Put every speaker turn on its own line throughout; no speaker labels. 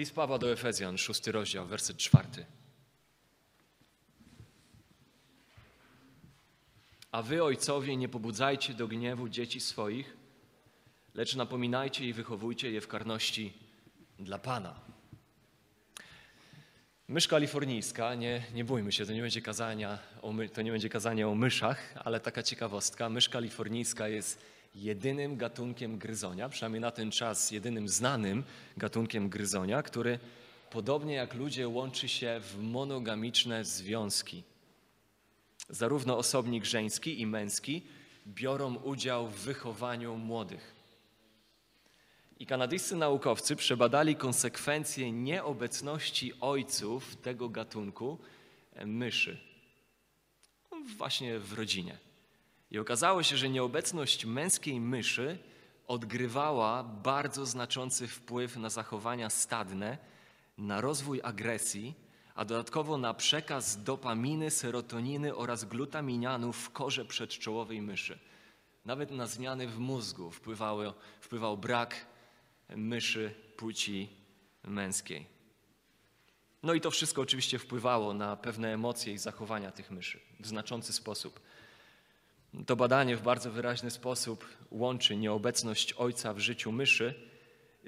List Pawła do Efezjan, szósty rozdział, werset czwarty. A wy, ojcowie, nie pobudzajcie do gniewu dzieci swoich, lecz napominajcie i wychowujcie je w karności dla Pana. Mysz kalifornijska, nie, nie bójmy się, to nie, będzie kazania o my, to nie będzie kazanie o myszach, ale taka ciekawostka. Mysz kalifornijska jest jedynym gatunkiem gryzonia, przynajmniej na ten czas jedynym znanym gatunkiem gryzonia, który podobnie jak ludzie łączy się w monogamiczne związki. Zarówno osobnik żeński i męski biorą udział w wychowaniu młodych. I kanadyjscy naukowcy przebadali konsekwencje nieobecności ojców tego gatunku e, myszy, właśnie w rodzinie. I okazało się, że nieobecność męskiej myszy odgrywała bardzo znaczący wpływ na zachowania stadne, na rozwój agresji, a dodatkowo na przekaz dopaminy, serotoniny oraz glutaminianu w korze przedczołowej myszy. Nawet na zmiany w mózgu wpływały, wpływał brak myszy płci męskiej. No i to wszystko oczywiście wpływało na pewne emocje i zachowania tych myszy w znaczący sposób. To badanie w bardzo wyraźny sposób łączy nieobecność ojca w życiu myszy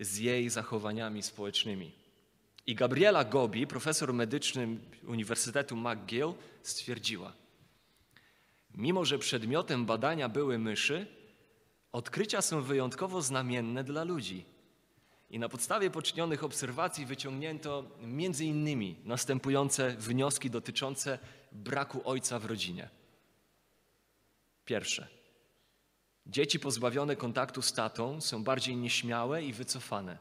z jej zachowaniami społecznymi. I Gabriela Gobi, profesor medyczny Uniwersytetu McGill, stwierdziła: Mimo, że przedmiotem badania były myszy, odkrycia są wyjątkowo znamienne dla ludzi. I na podstawie poczynionych obserwacji wyciągnięto między innymi następujące wnioski dotyczące braku ojca w rodzinie. Pierwsze. Dzieci pozbawione kontaktu z tatą są bardziej nieśmiałe i wycofane.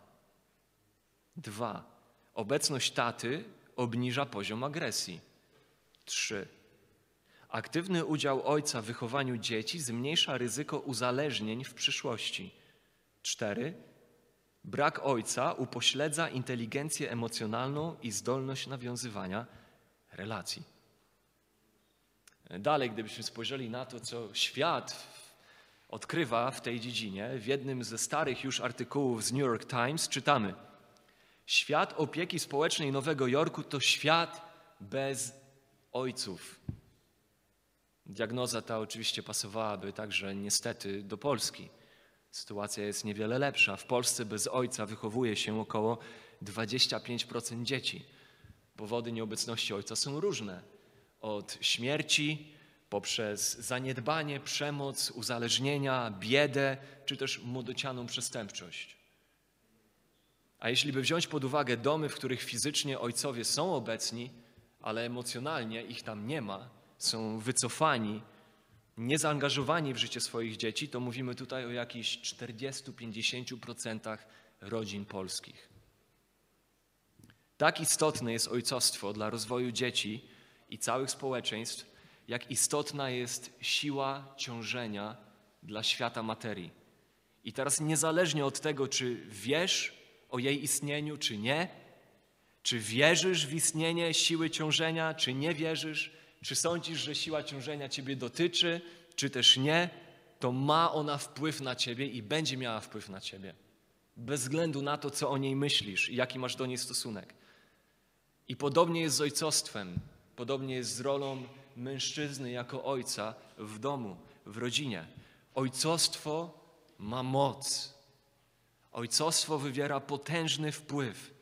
Dwa. Obecność taty obniża poziom agresji. Trzy. Aktywny udział ojca w wychowaniu dzieci zmniejsza ryzyko uzależnień w przyszłości. Cztery Brak ojca upośledza inteligencję emocjonalną i zdolność nawiązywania relacji. Dalej, gdybyśmy spojrzeli na to, co świat odkrywa w tej dziedzinie, w jednym ze starych już artykułów z New York Times czytamy: Świat opieki społecznej Nowego Jorku to świat bez ojców. Diagnoza ta oczywiście pasowałaby także niestety do Polski. Sytuacja jest niewiele lepsza. W Polsce bez ojca wychowuje się około 25% dzieci. Powody nieobecności ojca są różne. Od śmierci, poprzez zaniedbanie, przemoc, uzależnienia, biedę, czy też młodocianą przestępczość. A jeśli by wziąć pod uwagę domy, w których fizycznie ojcowie są obecni, ale emocjonalnie ich tam nie ma, są wycofani, niezaangażowani w życie swoich dzieci, to mówimy tutaj o jakichś 40-50% rodzin polskich. Tak istotne jest ojcostwo dla rozwoju dzieci i całych społeczeństw, jak istotna jest siła ciążenia dla świata materii. I teraz niezależnie od tego, czy wiesz o jej istnieniu, czy nie, czy wierzysz w istnienie siły ciążenia, czy nie wierzysz, czy sądzisz, że siła ciążenia Ciebie dotyczy, czy też nie, to ma ona wpływ na Ciebie i będzie miała wpływ na Ciebie. Bez względu na to, co o niej myślisz i jaki masz do niej stosunek. I podobnie jest z ojcostwem, podobnie jest z rolą mężczyzny jako ojca w domu, w rodzinie. Ojcostwo ma moc. Ojcostwo wywiera potężny wpływ.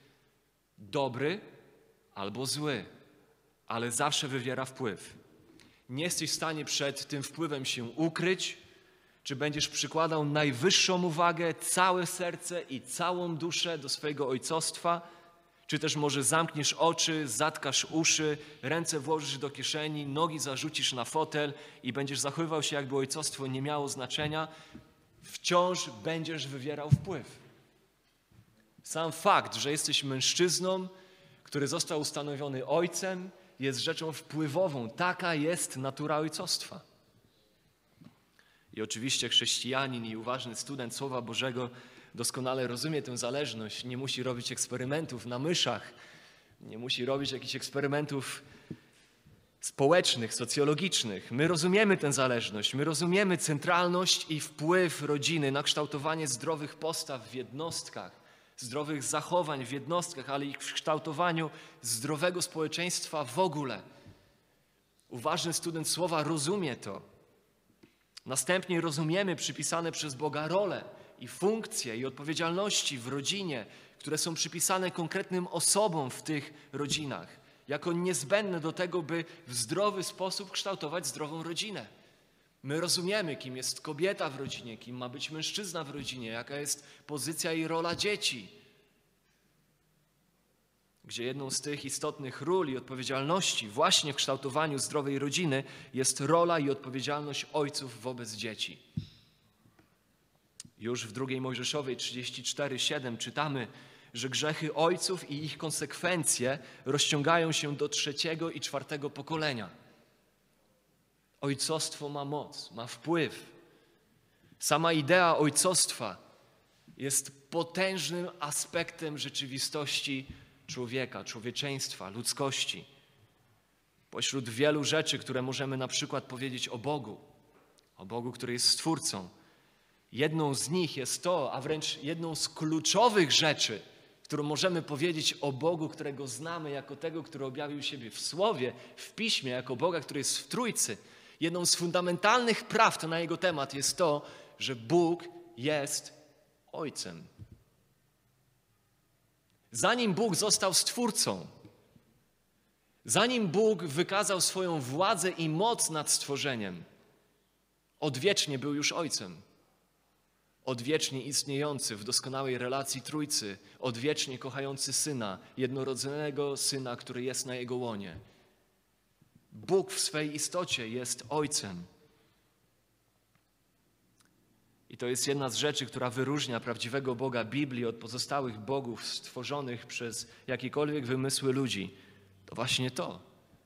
Dobry albo zły ale zawsze wywiera wpływ. Nie jesteś w stanie przed tym wpływem się ukryć, czy będziesz przykładał najwyższą uwagę, całe serce i całą duszę do swojego ojcostwa, czy też może zamkniesz oczy, zatkasz uszy, ręce włożysz do kieszeni, nogi zarzucisz na fotel i będziesz zachowywał się, jakby ojcostwo nie miało znaczenia, wciąż będziesz wywierał wpływ. Sam fakt, że jesteś mężczyzną, który został ustanowiony ojcem, jest rzeczą wpływową. Taka jest natura ojcostwa. I oczywiście chrześcijanin i uważny student Słowa Bożego doskonale rozumie tę zależność. Nie musi robić eksperymentów na myszach, nie musi robić jakichś eksperymentów społecznych, socjologicznych. My rozumiemy tę zależność, my rozumiemy centralność i wpływ rodziny na kształtowanie zdrowych postaw w jednostkach, zdrowych zachowań w jednostkach, ale i w kształtowaniu zdrowego społeczeństwa w ogóle. Uważny student słowa rozumie to. Następnie rozumiemy przypisane przez Boga role i funkcje i odpowiedzialności w rodzinie, które są przypisane konkretnym osobom w tych rodzinach, jako niezbędne do tego, by w zdrowy sposób kształtować zdrową rodzinę. My rozumiemy, kim jest kobieta w rodzinie, kim ma być mężczyzna w rodzinie, jaka jest pozycja i rola dzieci. Gdzie jedną z tych istotnych ról i odpowiedzialności właśnie w kształtowaniu zdrowej rodziny jest rola i odpowiedzialność ojców wobec dzieci. Już w drugiej Mojżeszowej 34:7 czytamy, że grzechy ojców i ich konsekwencje rozciągają się do trzeciego i czwartego pokolenia. Ojcostwo ma moc, ma wpływ. Sama idea ojcostwa jest potężnym aspektem rzeczywistości człowieka, człowieczeństwa, ludzkości. Pośród wielu rzeczy, które możemy na przykład powiedzieć o Bogu, o Bogu, który jest Stwórcą, jedną z nich jest to, a wręcz jedną z kluczowych rzeczy, którą możemy powiedzieć o Bogu, którego znamy jako tego, który objawił siebie w Słowie, w Piśmie, jako Boga, który jest w Trójcy. Jedną z fundamentalnych prawd na jego temat jest to, że Bóg jest Ojcem. Zanim Bóg został Stwórcą, zanim Bóg wykazał swoją władzę i moc nad stworzeniem, odwiecznie był już Ojcem odwiecznie istniejący w doskonałej relacji Trójcy, odwiecznie kochający Syna, jednorodzonego Syna, który jest na Jego łonie. Bóg w swej istocie jest Ojcem. I to jest jedna z rzeczy, która wyróżnia prawdziwego Boga Biblii od pozostałych bogów stworzonych przez jakiekolwiek wymysły ludzi. To właśnie to.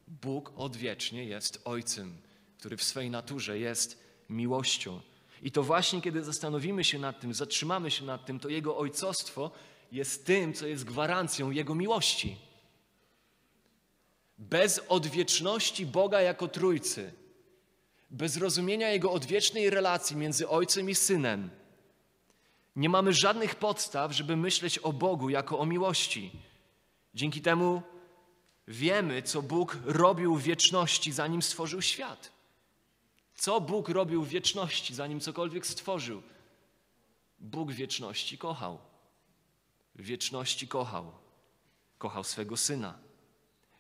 Bóg odwiecznie jest Ojcem, który w swej naturze jest miłością. I to właśnie, kiedy zastanowimy się nad tym, zatrzymamy się nad tym, to Jego ojcostwo jest tym, co jest gwarancją Jego miłości. Bez odwieczności Boga jako Trójcy, bez rozumienia Jego odwiecznej relacji między Ojcem i Synem, nie mamy żadnych podstaw, żeby myśleć o Bogu jako o miłości. Dzięki temu wiemy, co Bóg robił w wieczności, zanim stworzył świat. Co Bóg robił w wieczności, zanim cokolwiek stworzył? Bóg wieczności kochał. Wieczności kochał. Kochał swego syna.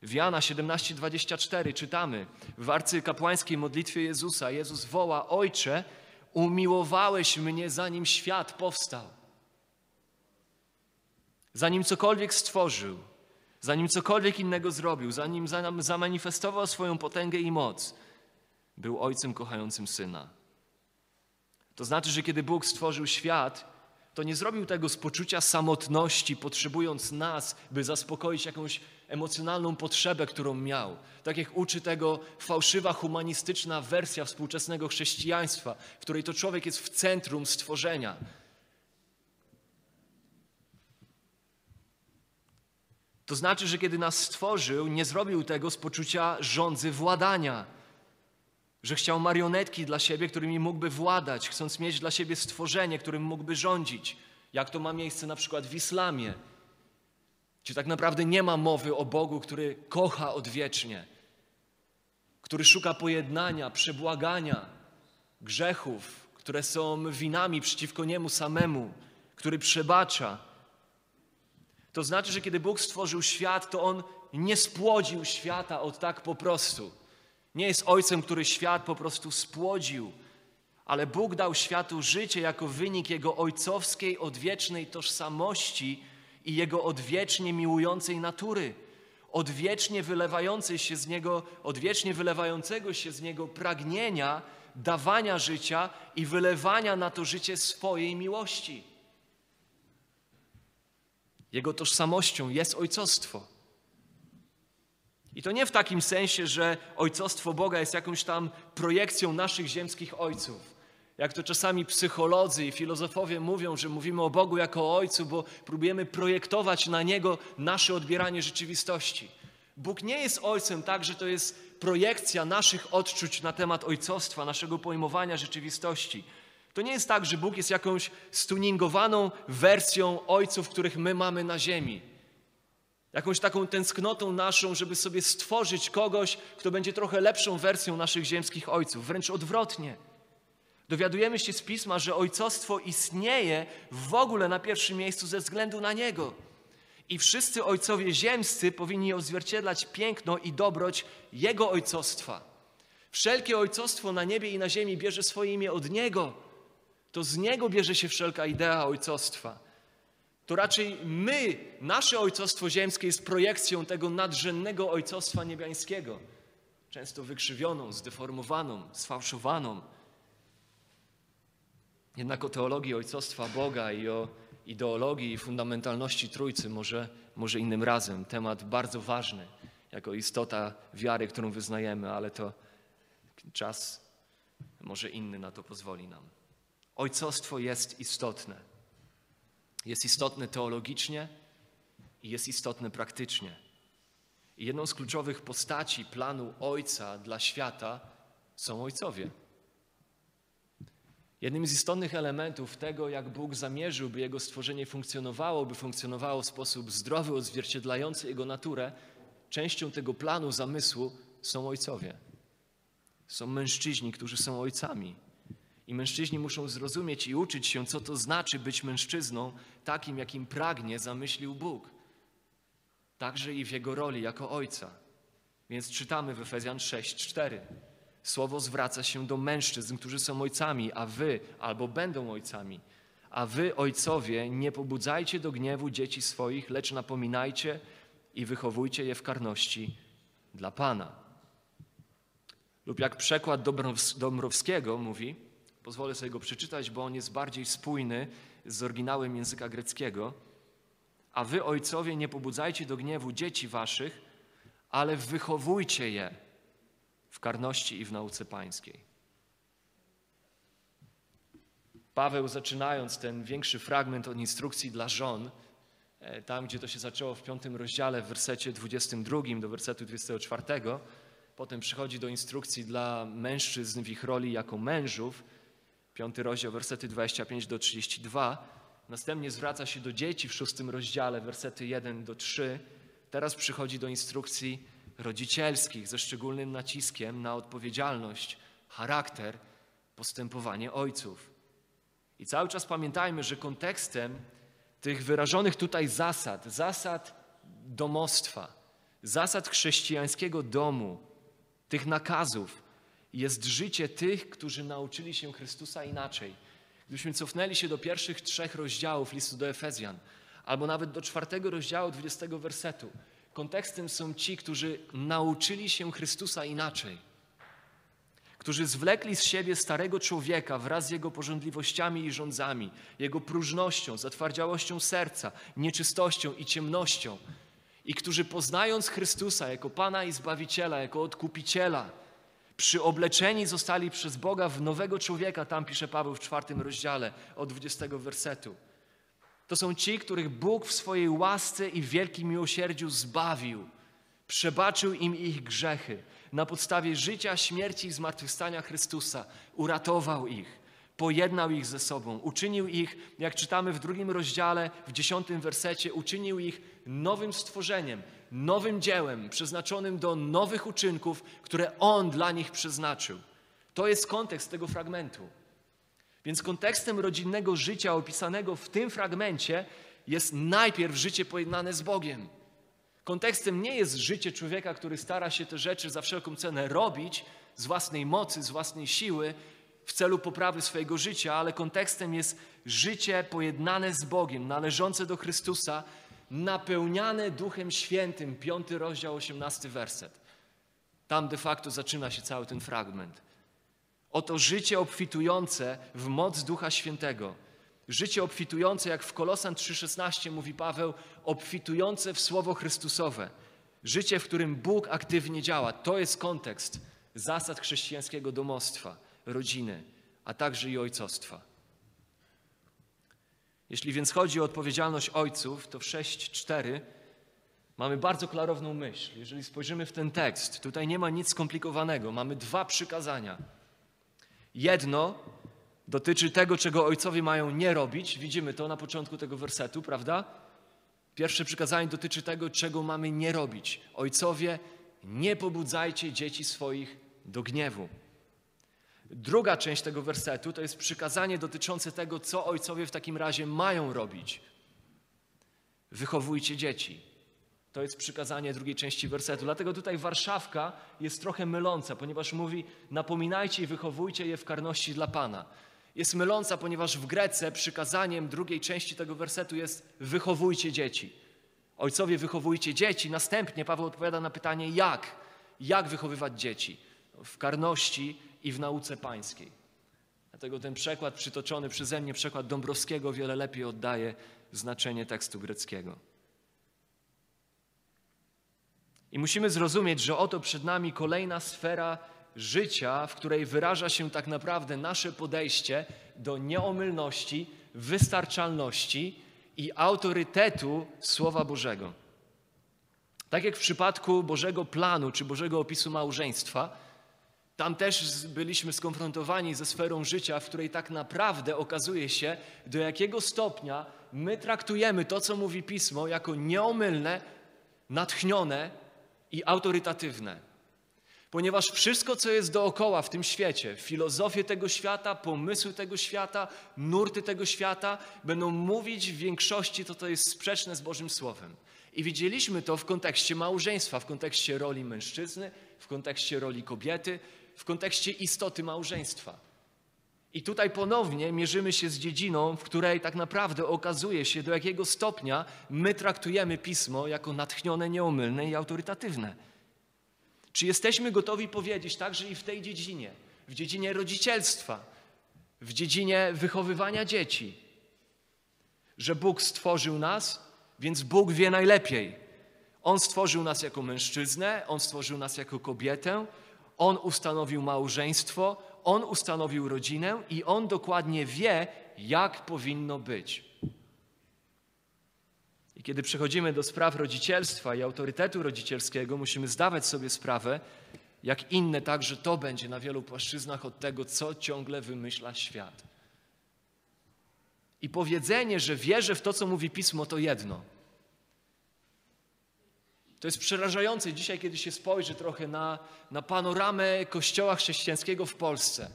W Jana 17:24 czytamy w arcykapłańskiej modlitwie Jezusa Jezus woła: Ojcze, umiłowałeś mnie zanim świat powstał. Zanim cokolwiek stworzył, zanim cokolwiek innego zrobił, zanim zamanifestował swoją potęgę i moc, był ojcem kochającym syna. To znaczy, że kiedy Bóg stworzył świat, to nie zrobił tego z poczucia samotności, potrzebując nas, by zaspokoić jakąś emocjonalną potrzebę, którą miał. Tak jak uczy tego fałszywa, humanistyczna wersja współczesnego chrześcijaństwa, w której to człowiek jest w centrum stworzenia. To znaczy, że kiedy nas stworzył, nie zrobił tego z poczucia rządzy władania że chciał marionetki dla siebie, którymi mógłby władać, chcąc mieć dla siebie stworzenie, którym mógłby rządzić, jak to ma miejsce na przykład w islamie. Czy tak naprawdę nie ma mowy o Bogu, który kocha odwiecznie, który szuka pojednania, przebłagania grzechów, które są winami przeciwko Niemu samemu, który przebacza. To znaczy, że kiedy Bóg stworzył świat, to On nie spłodził świata od tak po prostu nie jest ojcem, który świat po prostu spłodził, ale Bóg dał światu życie jako wynik jego ojcowskiej, odwiecznej tożsamości i jego odwiecznie miłującej natury, odwiecznie wylewającej się z niego, odwiecznie wylewającego się z niego pragnienia dawania życia i wylewania na to życie swojej miłości. Jego tożsamością jest ojcostwo. I to nie w takim sensie, że ojcostwo Boga jest jakąś tam projekcją naszych ziemskich ojców. Jak to czasami psycholodzy i filozofowie mówią, że mówimy o Bogu jako o Ojcu, bo próbujemy projektować na Niego nasze odbieranie rzeczywistości. Bóg nie jest Ojcem tak, że to jest projekcja naszych odczuć na temat ojcostwa, naszego pojmowania rzeczywistości. To nie jest tak, że Bóg jest jakąś stuningowaną wersją ojców, których my mamy na ziemi. Jakąś taką tęsknotą naszą, żeby sobie stworzyć kogoś, kto będzie trochę lepszą wersją naszych ziemskich ojców. Wręcz odwrotnie. Dowiadujemy się z pisma, że ojcostwo istnieje w ogóle na pierwszym miejscu ze względu na niego. I wszyscy ojcowie ziemscy powinni odzwierciedlać piękno i dobroć jego ojcostwa. Wszelkie ojcostwo na niebie i na ziemi bierze swoje imię od niego. To z niego bierze się wszelka idea ojcostwa. To raczej my, nasze ojcostwo ziemskie jest projekcją tego nadrzędnego ojcostwa niebiańskiego. Często wykrzywioną, zdeformowaną, sfałszowaną. Jednak o teologii ojcostwa Boga i o ideologii i fundamentalności Trójcy może, może innym razem. Temat bardzo ważny, jako istota wiary, którą wyznajemy, ale to czas może inny na to pozwoli nam. Ojcostwo jest istotne. Jest istotne teologicznie i jest istotne praktycznie. I jedną z kluczowych postaci planu Ojca dla świata są ojcowie. Jednym z istotnych elementów tego, jak Bóg zamierzył, by Jego stworzenie funkcjonowało, by funkcjonowało w sposób zdrowy, odzwierciedlający Jego naturę, częścią tego planu, zamysłu są ojcowie. Są mężczyźni, którzy są ojcami. I mężczyźni muszą zrozumieć i uczyć się, co to znaczy być mężczyzną takim, jakim pragnie, zamyślił Bóg. Także i w jego roli jako ojca. Więc czytamy w Efezjan 6:4. Słowo zwraca się do mężczyzn, którzy są ojcami, a wy albo będą ojcami. A wy, ojcowie, nie pobudzajcie do gniewu dzieci swoich, lecz napominajcie i wychowujcie je w karności dla Pana. Lub jak przekład Dąbrowskiego mówi, pozwolę sobie go przeczytać, bo on jest bardziej spójny z oryginałem języka greckiego. A wy, ojcowie, nie pobudzajcie do gniewu dzieci waszych, ale wychowujcie je w karności i w nauce pańskiej. Paweł, zaczynając ten większy fragment od instrukcji dla żon, e, tam gdzie to się zaczęło w piątym rozdziale, w wersecie 22 do wersetu 24, potem przychodzi do instrukcji dla mężczyzn w ich roli jako mężów, piąty rozdział, wersety 25 do 32. Następnie zwraca się do dzieci w szóstym rozdziale, wersety 1 do 3. Teraz przychodzi do instrukcji rodzicielskich ze szczególnym naciskiem na odpowiedzialność, charakter, postępowanie ojców. I cały czas pamiętajmy, że kontekstem tych wyrażonych tutaj zasad, zasad domostwa, zasad chrześcijańskiego domu, tych nakazów, jest życie tych, którzy nauczyli się Chrystusa inaczej. Gdybyśmy cofnęli się do pierwszych trzech rozdziałów listu do Efezjan, albo nawet do czwartego rozdziału, dwudziestego wersetu, kontekstem są ci, którzy nauczyli się Chrystusa inaczej, którzy zwlekli z siebie starego człowieka wraz z jego porządliwościami i rządzami, jego próżnością, zatwardziałością serca, nieczystością i ciemnością, i którzy poznając Chrystusa jako Pana i Zbawiciela, jako Odkupiciela, przyobleczeni zostali przez Boga w nowego człowieka, tam pisze Paweł w czwartym rozdziale od 20 wersetu. To są ci, których Bóg w swojej łasce i wielkim miłosierdziu zbawił, przebaczył im ich grzechy. Na podstawie życia, śmierci i zmartwychwstania Chrystusa uratował ich, pojednał ich ze sobą, uczynił ich, jak czytamy w drugim rozdziale, w dziesiątym wersecie, uczynił ich nowym stworzeniem, nowym dziełem, przeznaczonym do nowych uczynków, które On dla nich przeznaczył. To jest kontekst tego fragmentu. Więc kontekstem rodzinnego życia opisanego w tym fragmencie jest najpierw życie pojednane z Bogiem. Kontekstem nie jest życie człowieka, który stara się te rzeczy za wszelką cenę robić z własnej mocy, z własnej siły, w celu poprawy swojego życia, ale kontekstem jest życie pojednane z Bogiem, należące do Chrystusa, napełniane Duchem Świętym. Piąty rozdział, osiemnasty werset. Tam de facto zaczyna się cały ten fragment. Oto życie obfitujące w moc Ducha Świętego. Życie obfitujące, jak w Kolosan 3,16 mówi Paweł, obfitujące w Słowo Chrystusowe. Życie, w którym Bóg aktywnie działa. To jest kontekst zasad chrześcijańskiego domostwa, rodziny, a także i ojcostwa. Jeśli więc chodzi o odpowiedzialność ojców, to w 6.4 mamy bardzo klarowną myśl. Jeżeli spojrzymy w ten tekst, tutaj nie ma nic skomplikowanego. Mamy dwa przykazania. Jedno dotyczy tego, czego ojcowie mają nie robić. Widzimy to na początku tego wersetu, prawda? Pierwsze przykazanie dotyczy tego, czego mamy nie robić. Ojcowie, nie pobudzajcie dzieci swoich do gniewu. Druga część tego wersetu to jest przykazanie dotyczące tego, co ojcowie w takim razie mają robić. Wychowujcie dzieci. To jest przykazanie drugiej części wersetu. Dlatego tutaj Warszawka jest trochę myląca, ponieważ mówi: napominajcie i wychowujcie je w karności dla Pana. Jest myląca, ponieważ w Grece przykazaniem drugiej części tego wersetu jest: wychowujcie dzieci. Ojcowie, wychowujcie dzieci. Następnie Paweł odpowiada na pytanie: jak? Jak wychowywać dzieci? W karności i w nauce pańskiej. Dlatego ten przekład przytoczony przeze mnie, przekład Dąbrowskiego, wiele lepiej oddaje znaczenie tekstu greckiego. I musimy zrozumieć, że oto przed nami kolejna sfera życia, w której wyraża się tak naprawdę nasze podejście do nieomylności, wystarczalności i autorytetu Słowa Bożego. Tak jak w przypadku Bożego planu czy Bożego opisu małżeństwa, tam też byliśmy skonfrontowani ze sferą życia, w której tak naprawdę okazuje się, do jakiego stopnia my traktujemy to, co mówi Pismo, jako nieomylne, natchnione i autorytatywne. Ponieważ wszystko, co jest dookoła w tym świecie, filozofie tego świata, pomysły tego świata, nurty tego świata, będą mówić w większości to, to jest sprzeczne z Bożym Słowem. I widzieliśmy to w kontekście małżeństwa, w kontekście roli mężczyzny, w kontekście roli kobiety, w kontekście istoty małżeństwa. I tutaj ponownie mierzymy się z dziedziną, w której tak naprawdę okazuje się, do jakiego stopnia my traktujemy pismo jako natchnione, nieomylne i autorytatywne. Czy jesteśmy gotowi powiedzieć także i w tej dziedzinie, w dziedzinie rodzicielstwa, w dziedzinie wychowywania dzieci, że Bóg stworzył nas, więc Bóg wie najlepiej. On stworzył nas jako mężczyznę, On stworzył nas jako kobietę, On ustanowił małżeństwo, On ustanowił rodzinę i On dokładnie wie, jak powinno być. I kiedy przechodzimy do spraw rodzicielstwa i autorytetu rodzicielskiego, musimy zdawać sobie sprawę, jak inne także to będzie na wielu płaszczyznach od tego, co ciągle wymyśla świat. I powiedzenie, że wierzę w to, co mówi pismo, to jedno. To jest przerażające dzisiaj, kiedy się spojrzy trochę na, na panoramę Kościoła chrześcijańskiego w Polsce.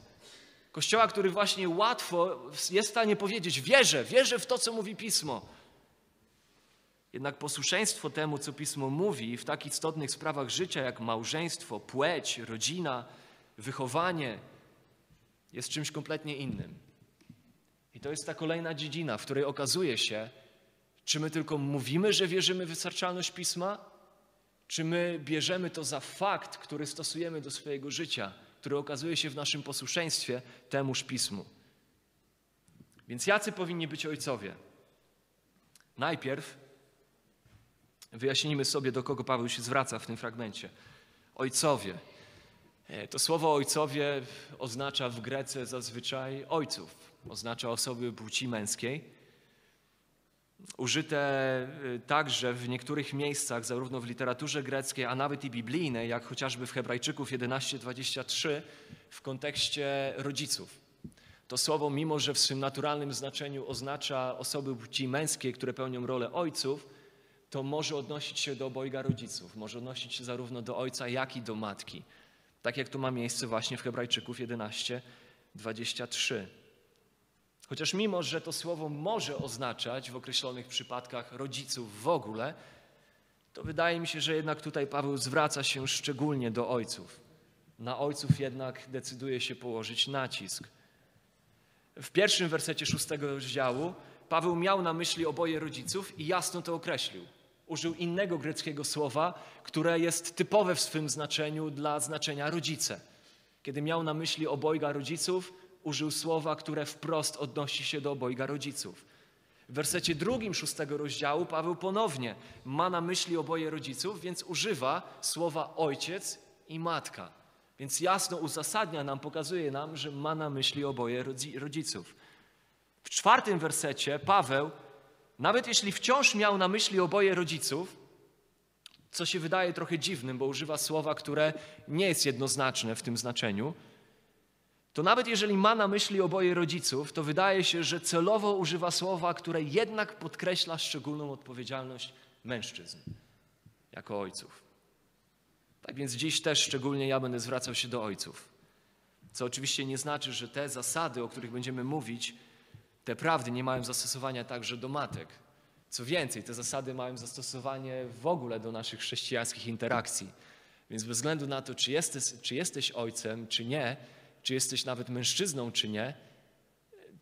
Kościoła, który właśnie łatwo jest w stanie powiedzieć: Wierzę, wierzę w to, co mówi pismo. Jednak posłuszeństwo temu, co pismo mówi w tak istotnych sprawach życia, jak małżeństwo, płeć, rodzina, wychowanie, jest czymś kompletnie innym. I to jest ta kolejna dziedzina, w której okazuje się, czy my tylko mówimy, że wierzymy w wystarczalność pisma, czy my bierzemy to za fakt, który stosujemy do swojego życia, który okazuje się w naszym posłuszeństwie temuż pismu. Więc jacy powinni być ojcowie? Najpierw wyjaśnijmy sobie, do kogo Paweł się zwraca w tym fragmencie. Ojcowie. E, to słowo ojcowie oznacza w Grece zazwyczaj ojców, oznacza osoby płci męskiej użyte y, także w niektórych miejscach, zarówno w literaturze greckiej, a nawet i biblijnej, jak chociażby w Hebrajczyków 11:23, w kontekście rodziców. To słowo, mimo że w swym naturalnym znaczeniu oznacza osoby płci męskiej, które pełnią rolę ojców, to może odnosić się do obojga rodziców, może odnosić się zarówno do ojca, jak i do matki. Tak jak to ma miejsce właśnie w Hebrajczyków 11:23. Chociaż mimo, że to słowo może oznaczać w określonych przypadkach rodziców w ogóle, to wydaje mi się, że jednak tutaj Paweł zwraca się szczególnie do ojców. Na ojców jednak decyduje się położyć nacisk. W pierwszym wersecie szóstego rozdziału Paweł miał na myśli oboje rodziców i jasno to określił. Użył innego greckiego słowa, które jest typowe w swym znaczeniu dla znaczenia rodzice. Kiedy miał na myśli obojga rodziców, użył słowa, które wprost odnosi się do obojga rodziców. W wersecie drugim szóstego rozdziału Paweł ponownie ma na myśli oboje rodziców, więc używa słowa ojciec i matka. Więc jasno uzasadnia nam, pokazuje nam, że ma na myśli oboje rodziców. W czwartym wersecie Paweł, nawet jeśli wciąż miał na myśli oboje rodziców, co się wydaje trochę dziwnym, bo używa słowa, które nie jest jednoznaczne w tym znaczeniu, to nawet jeżeli ma na myśli oboje rodziców, to wydaje się, że celowo używa słowa, które jednak podkreśla szczególną odpowiedzialność mężczyzn jako ojców. Tak więc dziś też szczególnie ja będę zwracał się do ojców. Co oczywiście nie znaczy, że te zasady, o których będziemy mówić, te prawdy nie mają zastosowania także do matek. Co więcej, te zasady mają zastosowanie w ogóle do naszych chrześcijańskich interakcji. Więc bez względu na to, czy jesteś, czy jesteś ojcem, czy nie, czy jesteś nawet mężczyzną, czy nie,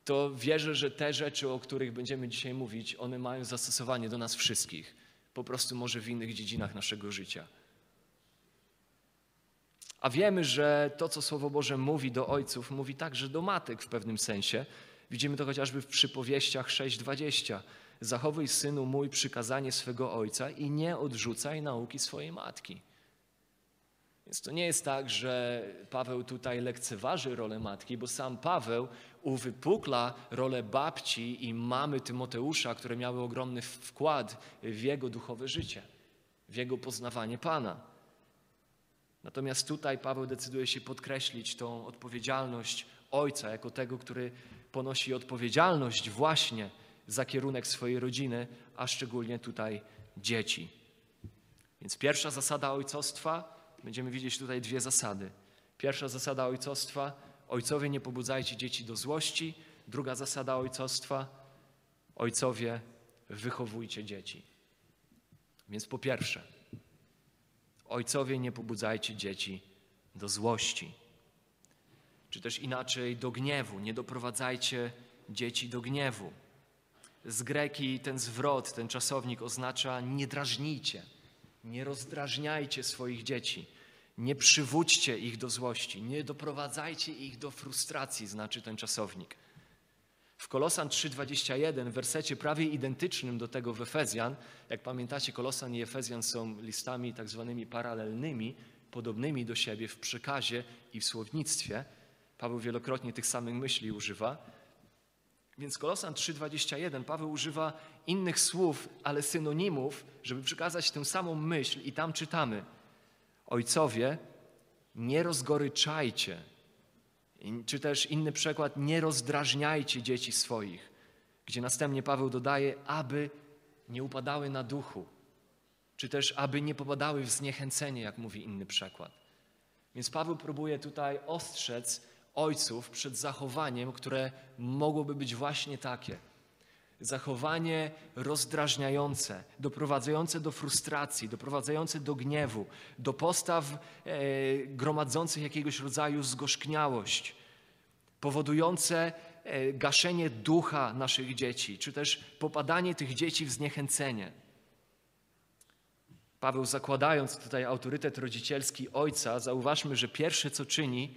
to wierzę, że te rzeczy, o których będziemy dzisiaj mówić, one mają zastosowanie do nas wszystkich. Po prostu może w innych dziedzinach naszego życia. A wiemy, że to, co Słowo Boże mówi do ojców, mówi także do matek w pewnym sensie. Widzimy to chociażby w przypowieściach 6:20. Zachowuj synu mój przykazanie swego ojca i nie odrzucaj nauki swojej matki. Więc to nie jest tak, że Paweł tutaj lekceważy rolę matki, bo sam Paweł uwypukla rolę babci i mamy Tymoteusza, które miały ogromny wkład w jego duchowe życie, w jego poznawanie Pana. Natomiast tutaj Paweł decyduje się podkreślić tą odpowiedzialność ojca jako tego, który ponosi odpowiedzialność właśnie za kierunek swojej rodziny, a szczególnie tutaj dzieci. Więc pierwsza zasada ojcostwa, będziemy widzieć tutaj dwie zasady. Pierwsza zasada ojcostwa, ojcowie nie pobudzajcie dzieci do złości. Druga zasada ojcostwa, ojcowie wychowujcie dzieci. Więc po pierwsze, ojcowie nie pobudzajcie dzieci do złości. Czy też inaczej do gniewu, nie doprowadzajcie dzieci do gniewu. Z greki ten zwrot, ten czasownik oznacza nie drażnijcie, nie rozdrażniajcie swoich dzieci, nie przywódźcie ich do złości, nie doprowadzajcie ich do frustracji, znaczy ten czasownik. W Kolosan 3,21, w wersecie prawie identycznym do tego w Efezjan, jak pamiętacie, Kolosan i Efezjan są listami tak zwanymi paralelnymi, podobnymi do siebie w przekazie i w słownictwie. Paweł wielokrotnie tych samych myśli używa. Więc Kolosan 3,21 Paweł używa innych słów, ale synonimów, żeby przekazać tę samą myśl i tam czytamy Ojcowie, nie rozgoryczajcie, czy też inny przykład, nie rozdrażniajcie dzieci swoich, gdzie następnie Paweł dodaje, aby nie upadały na duchu, czy też aby nie popadały w zniechęcenie, jak mówi inny przykład. Więc Paweł próbuje tutaj ostrzec ojców przed zachowaniem, które mogłoby być właśnie takie. Zachowanie rozdrażniające, doprowadzające do frustracji, doprowadzające do gniewu, do postaw e, gromadzących jakiegoś rodzaju zgorzkniałość, powodujące e, gaszenie ducha naszych dzieci, czy też popadanie tych dzieci w zniechęcenie. Paweł, zakładając tutaj autorytet rodzicielski ojca, zauważmy, że pierwsze co czyni,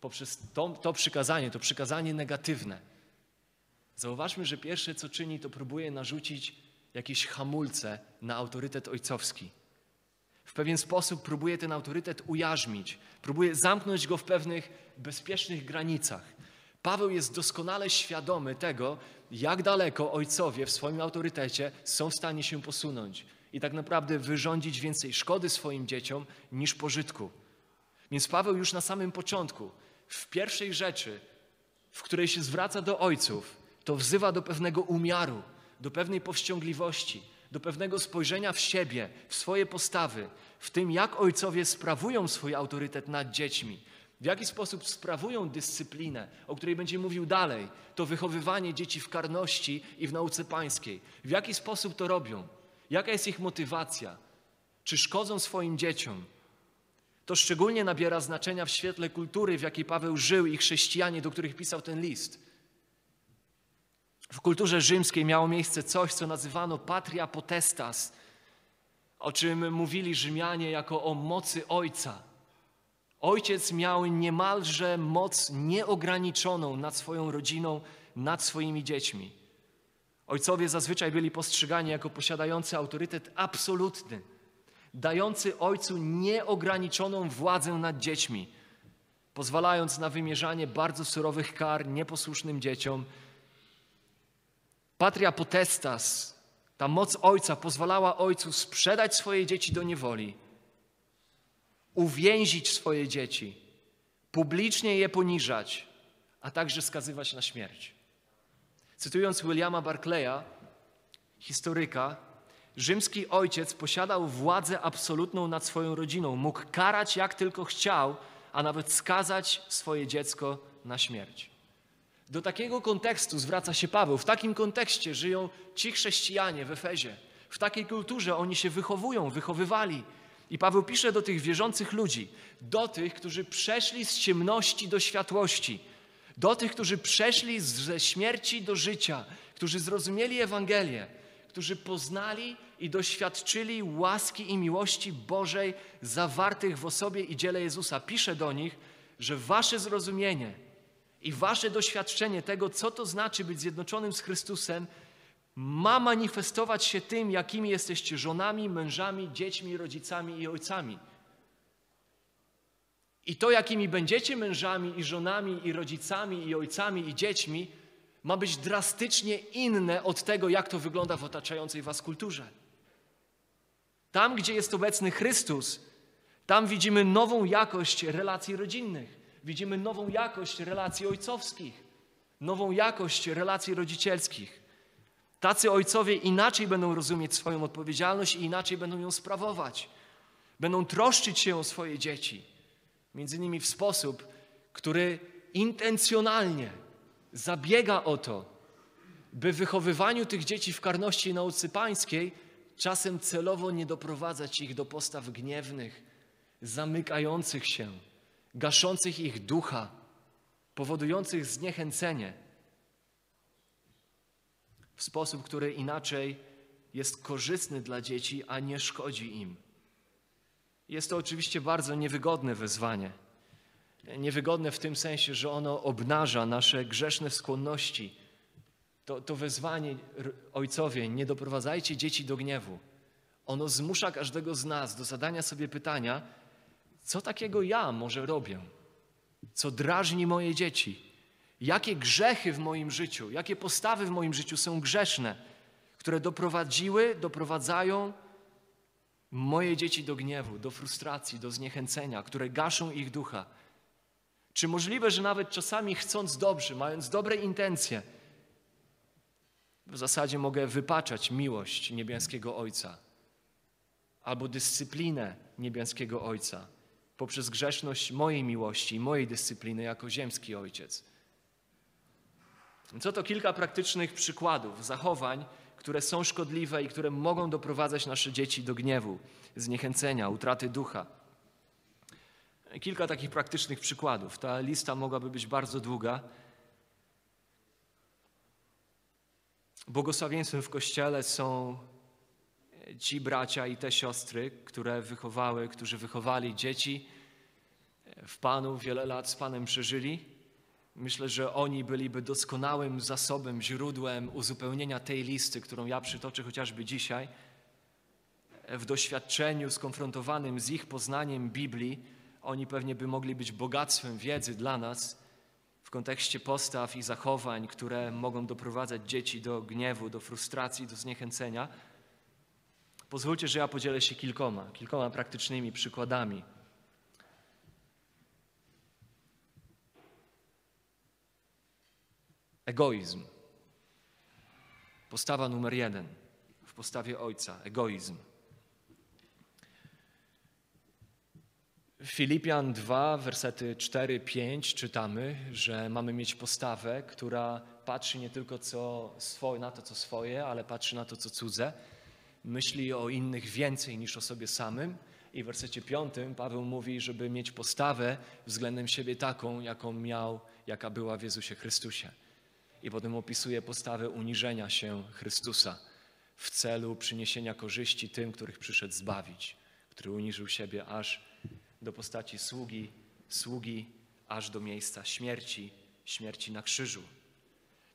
poprzez to, to przykazanie, to przykazanie negatywne. Zauważmy, że pierwsze co czyni, to próbuje narzucić jakieś hamulce na autorytet ojcowski. W pewien sposób próbuje ten autorytet ujarzmić, próbuje zamknąć go w pewnych bezpiecznych granicach. Paweł jest doskonale świadomy tego, jak daleko ojcowie w swoim autorytecie są w stanie się posunąć i tak naprawdę wyrządzić więcej szkody swoim dzieciom niż pożytku. Więc Paweł już na samym początku w pierwszej rzeczy, w której się zwraca do ojców, to wzywa do pewnego umiaru, do pewnej powściągliwości, do pewnego spojrzenia w siebie, w swoje postawy, w tym, jak ojcowie sprawują swój autorytet nad dziećmi, w jaki sposób sprawują dyscyplinę, o której będzie mówił dalej, to wychowywanie dzieci w karności i w nauce pańskiej. W jaki sposób to robią? Jaka jest ich motywacja? Czy szkodzą swoim dzieciom? To szczególnie nabiera znaczenia w świetle kultury, w jakiej Paweł żył i chrześcijanie, do których pisał ten list. W kulturze rzymskiej miało miejsce coś, co nazywano patria potestas, o czym mówili Rzymianie jako o mocy ojca. Ojciec miał niemalże moc nieograniczoną nad swoją rodziną, nad swoimi dziećmi. Ojcowie zazwyczaj byli postrzegani jako posiadający autorytet absolutny dający ojcu nieograniczoną władzę nad dziećmi, pozwalając na wymierzanie bardzo surowych kar nieposłusznym dzieciom. Patria potestas, ta moc ojca pozwalała ojcu sprzedać swoje dzieci do niewoli, uwięzić swoje dzieci, publicznie je poniżać, a także skazywać na śmierć. Cytując Williama Barclaya, historyka, rzymski ojciec posiadał władzę absolutną nad swoją rodziną. Mógł karać jak tylko chciał, a nawet skazać swoje dziecko na śmierć. Do takiego kontekstu zwraca się Paweł. W takim kontekście żyją ci chrześcijanie w Efezie. W takiej kulturze oni się wychowują, wychowywali. I Paweł pisze do tych wierzących ludzi, do tych, którzy przeszli z ciemności do światłości, do tych, którzy przeszli ze śmierci do życia, którzy zrozumieli Ewangelię, którzy poznali i doświadczyli łaski i miłości Bożej zawartych w osobie i dziele Jezusa. Pisze do nich, że wasze zrozumienie i wasze doświadczenie tego, co to znaczy być zjednoczonym z Chrystusem, ma manifestować się tym, jakimi jesteście żonami, mężami, dziećmi, rodzicami i ojcami. I to, jakimi będziecie mężami i żonami i rodzicami i ojcami i dziećmi, ma być drastycznie inne od tego, jak to wygląda w otaczającej was kulturze. Tam, gdzie jest obecny Chrystus, tam widzimy nową jakość relacji rodzinnych, widzimy nową jakość relacji ojcowskich, nową jakość relacji rodzicielskich. Tacy ojcowie inaczej będą rozumieć swoją odpowiedzialność i inaczej będą ją sprawować. Będą troszczyć się o swoje dzieci, między innymi w sposób, który intencjonalnie zabiega o to, by wychowywaniu tych dzieci w karności i nauce pańskiej czasem celowo nie doprowadzać ich do postaw gniewnych, zamykających się, gaszących ich ducha, powodujących zniechęcenie w sposób, który inaczej jest korzystny dla dzieci, a nie szkodzi im. Jest to oczywiście bardzo niewygodne wezwanie. Niewygodne w tym sensie, że ono obnaża nasze grzeszne skłonności. To, to wezwanie, ojcowie, nie doprowadzajcie dzieci do gniewu. Ono zmusza każdego z nas do zadania sobie pytania, co takiego ja może robię, co drażni moje dzieci, jakie grzechy w moim życiu, jakie postawy w moim życiu są grzeszne, które doprowadziły, doprowadzają moje dzieci do gniewu, do frustracji, do zniechęcenia, które gaszą ich ducha. Czy możliwe, że nawet czasami chcąc dobrze, mając dobre intencje, w zasadzie mogę wypaczać miłość niebieskiego Ojca albo dyscyplinę niebieskiego Ojca poprzez grzeszność mojej miłości i mojej dyscypliny jako ziemski Ojciec. Co to kilka praktycznych przykładów zachowań, które są szkodliwe i które mogą doprowadzać nasze dzieci do gniewu, zniechęcenia, utraty ducha. Kilka takich praktycznych przykładów. Ta lista mogłaby być bardzo długa. Błogosławieństwem w Kościele są ci bracia i te siostry, które wychowały, którzy wychowali dzieci w Panu, wiele lat z Panem przeżyli. Myślę, że oni byliby doskonałym zasobem, źródłem uzupełnienia tej listy, którą ja przytoczę chociażby dzisiaj. W doświadczeniu skonfrontowanym z ich poznaniem Biblii, oni pewnie by mogli być bogactwem wiedzy dla nas w kontekście postaw i zachowań, które mogą doprowadzać dzieci do gniewu, do frustracji, do zniechęcenia. Pozwólcie, że ja podzielę się kilkoma, kilkoma praktycznymi przykładami. Egoizm. Postawa numer jeden w postawie ojca egoizm. Filipian 2, wersety 4-5 czytamy, że mamy mieć postawę, która patrzy nie tylko co swoje, na to, co swoje, ale patrzy na to, co cudze. Myśli o innych więcej niż o sobie samym. I w wersecie 5 Paweł mówi, żeby mieć postawę względem siebie taką, jaką miał, jaka była w Jezusie Chrystusie. I potem opisuje postawę uniżenia się Chrystusa w celu przyniesienia korzyści tym, których przyszedł zbawić, który uniżył siebie aż do postaci sługi, sługi aż do miejsca śmierci, śmierci na krzyżu.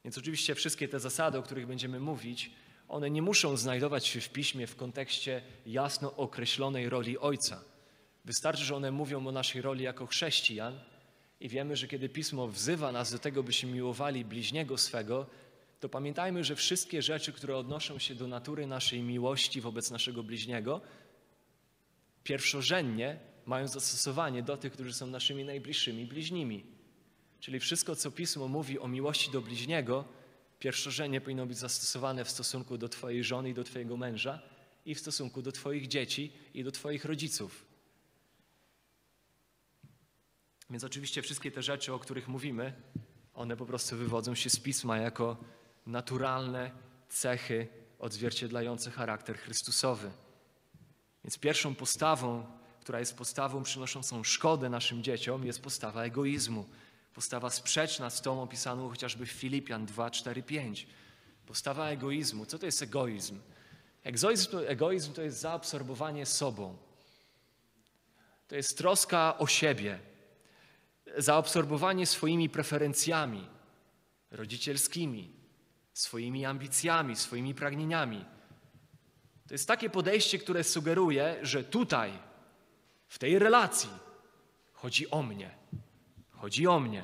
Więc oczywiście wszystkie te zasady, o których będziemy mówić, one nie muszą znajdować się w piśmie w kontekście jasno określonej roli Ojca. Wystarczy, że one mówią o naszej roli jako chrześcijan i wiemy, że kiedy Pismo wzywa nas do tego, byśmy miłowali bliźniego swego, to pamiętajmy, że wszystkie rzeczy, które odnoszą się do natury naszej miłości wobec naszego bliźniego, pierwszorzędnie mają zastosowanie do tych, którzy są naszymi najbliższymi bliźnimi. Czyli wszystko, co Pismo mówi o miłości do bliźniego, pierwszorzędnie powinno być zastosowane w stosunku do Twojej żony i do Twojego męża i w stosunku do Twoich dzieci i do Twoich rodziców. Więc oczywiście wszystkie te rzeczy, o których mówimy, one po prostu wywodzą się z Pisma jako naturalne cechy odzwierciedlające charakter Chrystusowy. Więc pierwszą postawą, która jest postawą przynoszącą szkodę naszym dzieciom, jest postawa egoizmu. Postawa sprzeczna z tą opisaną chociażby w Filipian 2, 4, 5. Postawa egoizmu. Co to jest egoizm? Egoizm, egoizm to jest zaabsorbowanie sobą. To jest troska o siebie, zaabsorbowanie swoimi preferencjami rodzicielskimi, swoimi ambicjami, swoimi pragnieniami. To jest takie podejście, które sugeruje, że tutaj, w tej relacji, chodzi o mnie. Chodzi o mnie.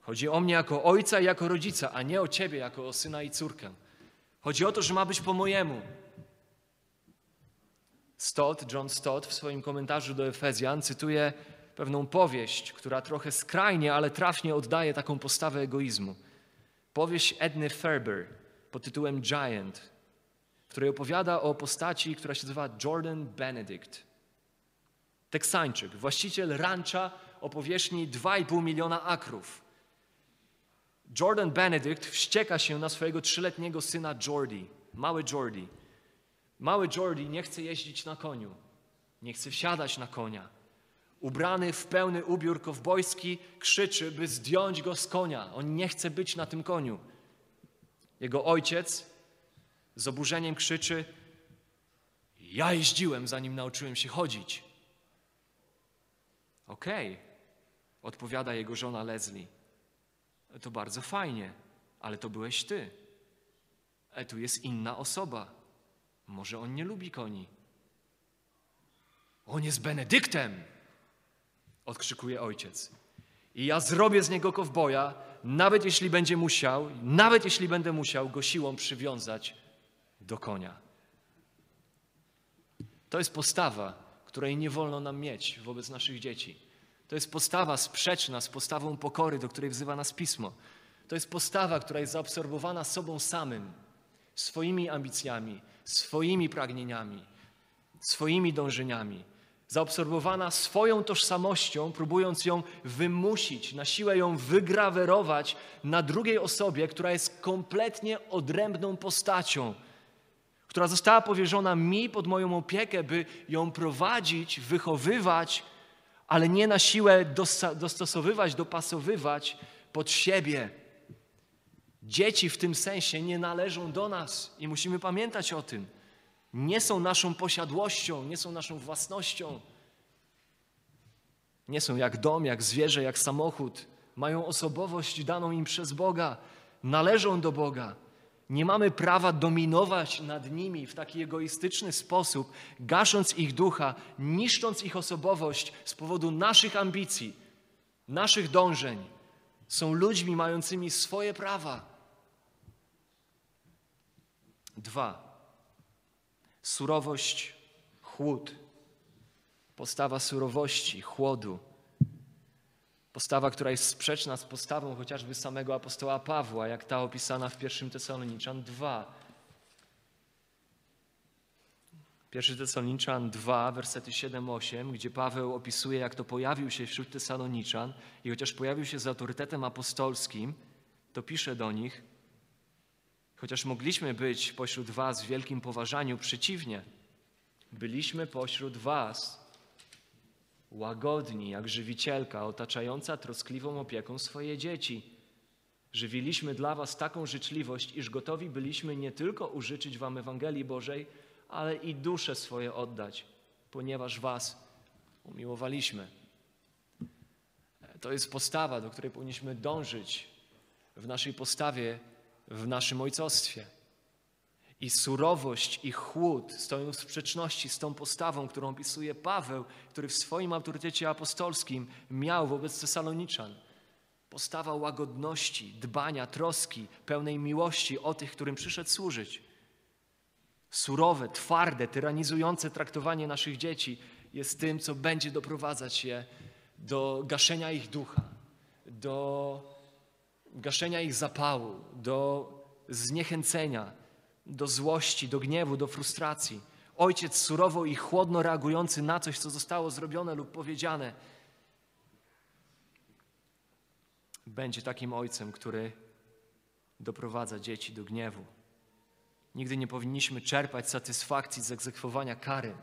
Chodzi o mnie jako ojca i jako rodzica, a nie o ciebie jako o syna i córkę. Chodzi o to, że ma być po mojemu. Stott, John Stott w swoim komentarzu do Efezjan cytuje pewną powieść, która trochę skrajnie, ale trafnie oddaje taką postawę egoizmu. Powieść Edny Ferber pod tytułem Giant, w której opowiada o postaci, która się nazywa Jordan Benedict. Teksańczyk, właściciel rancha o powierzchni 2,5 miliona akrów. Jordan Benedict wścieka się na swojego trzyletniego syna Jordi, mały Jordi. Mały Jordi nie chce jeździć na koniu, nie chce wsiadać na konia. Ubrany w pełny ubiór kowbojski, krzyczy, by zdjąć go z konia. On nie chce być na tym koniu. Jego ojciec z oburzeniem krzyczy: Ja jeździłem, zanim nauczyłem się chodzić. Okej, okay, odpowiada jego żona Leslie. To bardzo fajnie, ale to byłeś ty. E tu jest inna osoba. Może on nie lubi koni. On jest Benedyktem, odkrzykuje ojciec. I ja zrobię z niego kowboja, nawet jeśli będzie musiał, nawet jeśli będę musiał go siłą przywiązać do konia. To jest postawa, której nie wolno nam mieć wobec naszych dzieci. To jest postawa sprzeczna z postawą pokory, do której wzywa nas Pismo. To jest postawa, która jest zaabsorbowana sobą samym, swoimi ambicjami, swoimi pragnieniami, swoimi dążeniami, zaabsorbowana swoją tożsamością, próbując ją wymusić, na siłę ją wygrawerować na drugiej osobie, która jest kompletnie odrębną postacią, która została powierzona mi pod moją opiekę, by ją prowadzić, wychowywać, ale nie na siłę dostosowywać, dopasowywać pod siebie. Dzieci w tym sensie nie należą do nas i musimy pamiętać o tym. Nie są naszą posiadłością, nie są naszą własnością. Nie są jak dom, jak zwierzę, jak samochód. Mają osobowość daną im przez Boga, należą do Boga. Nie mamy prawa dominować nad nimi w taki egoistyczny sposób, gasząc ich ducha, niszcząc ich osobowość z powodu naszych ambicji, naszych dążeń. Są ludźmi mającymi swoje prawa. Dwa. Surowość, chłód. Postawa surowości, chłodu. Postawa, która jest sprzeczna z postawą chociażby samego apostoła Pawła, jak ta opisana w 1 Tesaloniczan 2. 1 Tesaloniczan 2, versety 7-8, gdzie Paweł opisuje, jak to pojawił się wśród Tesaloniczan i chociaż pojawił się z autorytetem apostolskim, to pisze do nich, chociaż mogliśmy być pośród was w wielkim poważaniu, przeciwnie, byliśmy pośród was łagodni jak żywicielka otaczająca troskliwą opieką swoje dzieci. Żywiliśmy dla Was taką życzliwość, iż gotowi byliśmy nie tylko użyczyć Wam Ewangelii Bożej, ale i dusze swoje oddać, ponieważ Was umiłowaliśmy. To jest postawa, do której powinniśmy dążyć w naszej postawie, w naszym ojcostwie. I surowość i chłód stoją w sprzeczności z tą postawą, którą opisuje Paweł, który w swoim autorytecie apostolskim miał wobec Tesaloniczan. Postawa łagodności, dbania, troski, pełnej miłości o tych, którym przyszedł służyć. Surowe, twarde, tyranizujące traktowanie naszych dzieci jest tym, co będzie doprowadzać je do gaszenia ich ducha, do gaszenia ich zapału, do zniechęcenia, do złości, do gniewu, do frustracji. Ojciec surowo i chłodno reagujący na coś, co zostało zrobione lub powiedziane, będzie takim ojcem, który doprowadza dzieci do gniewu. Nigdy nie powinniśmy czerpać satysfakcji z egzekwowania kary.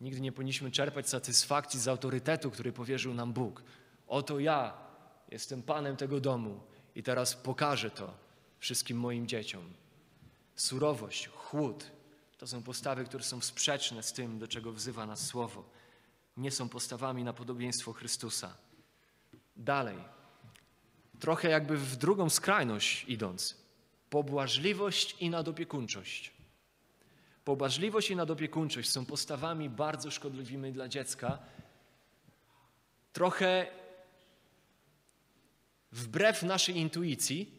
Nigdy nie powinniśmy czerpać satysfakcji z autorytetu, który powierzył nam Bóg. Oto ja jestem panem tego domu i teraz pokażę to wszystkim moim dzieciom. Surowość, chłód to są postawy, które są sprzeczne z tym, do czego wzywa nas Słowo. Nie są postawami na podobieństwo Chrystusa. Dalej, trochę jakby w drugą skrajność idąc. Pobłażliwość i nadopiekuńczość. Pobłażliwość i nadopiekuńczość są postawami bardzo szkodliwymi dla dziecka. Trochę wbrew naszej intuicji,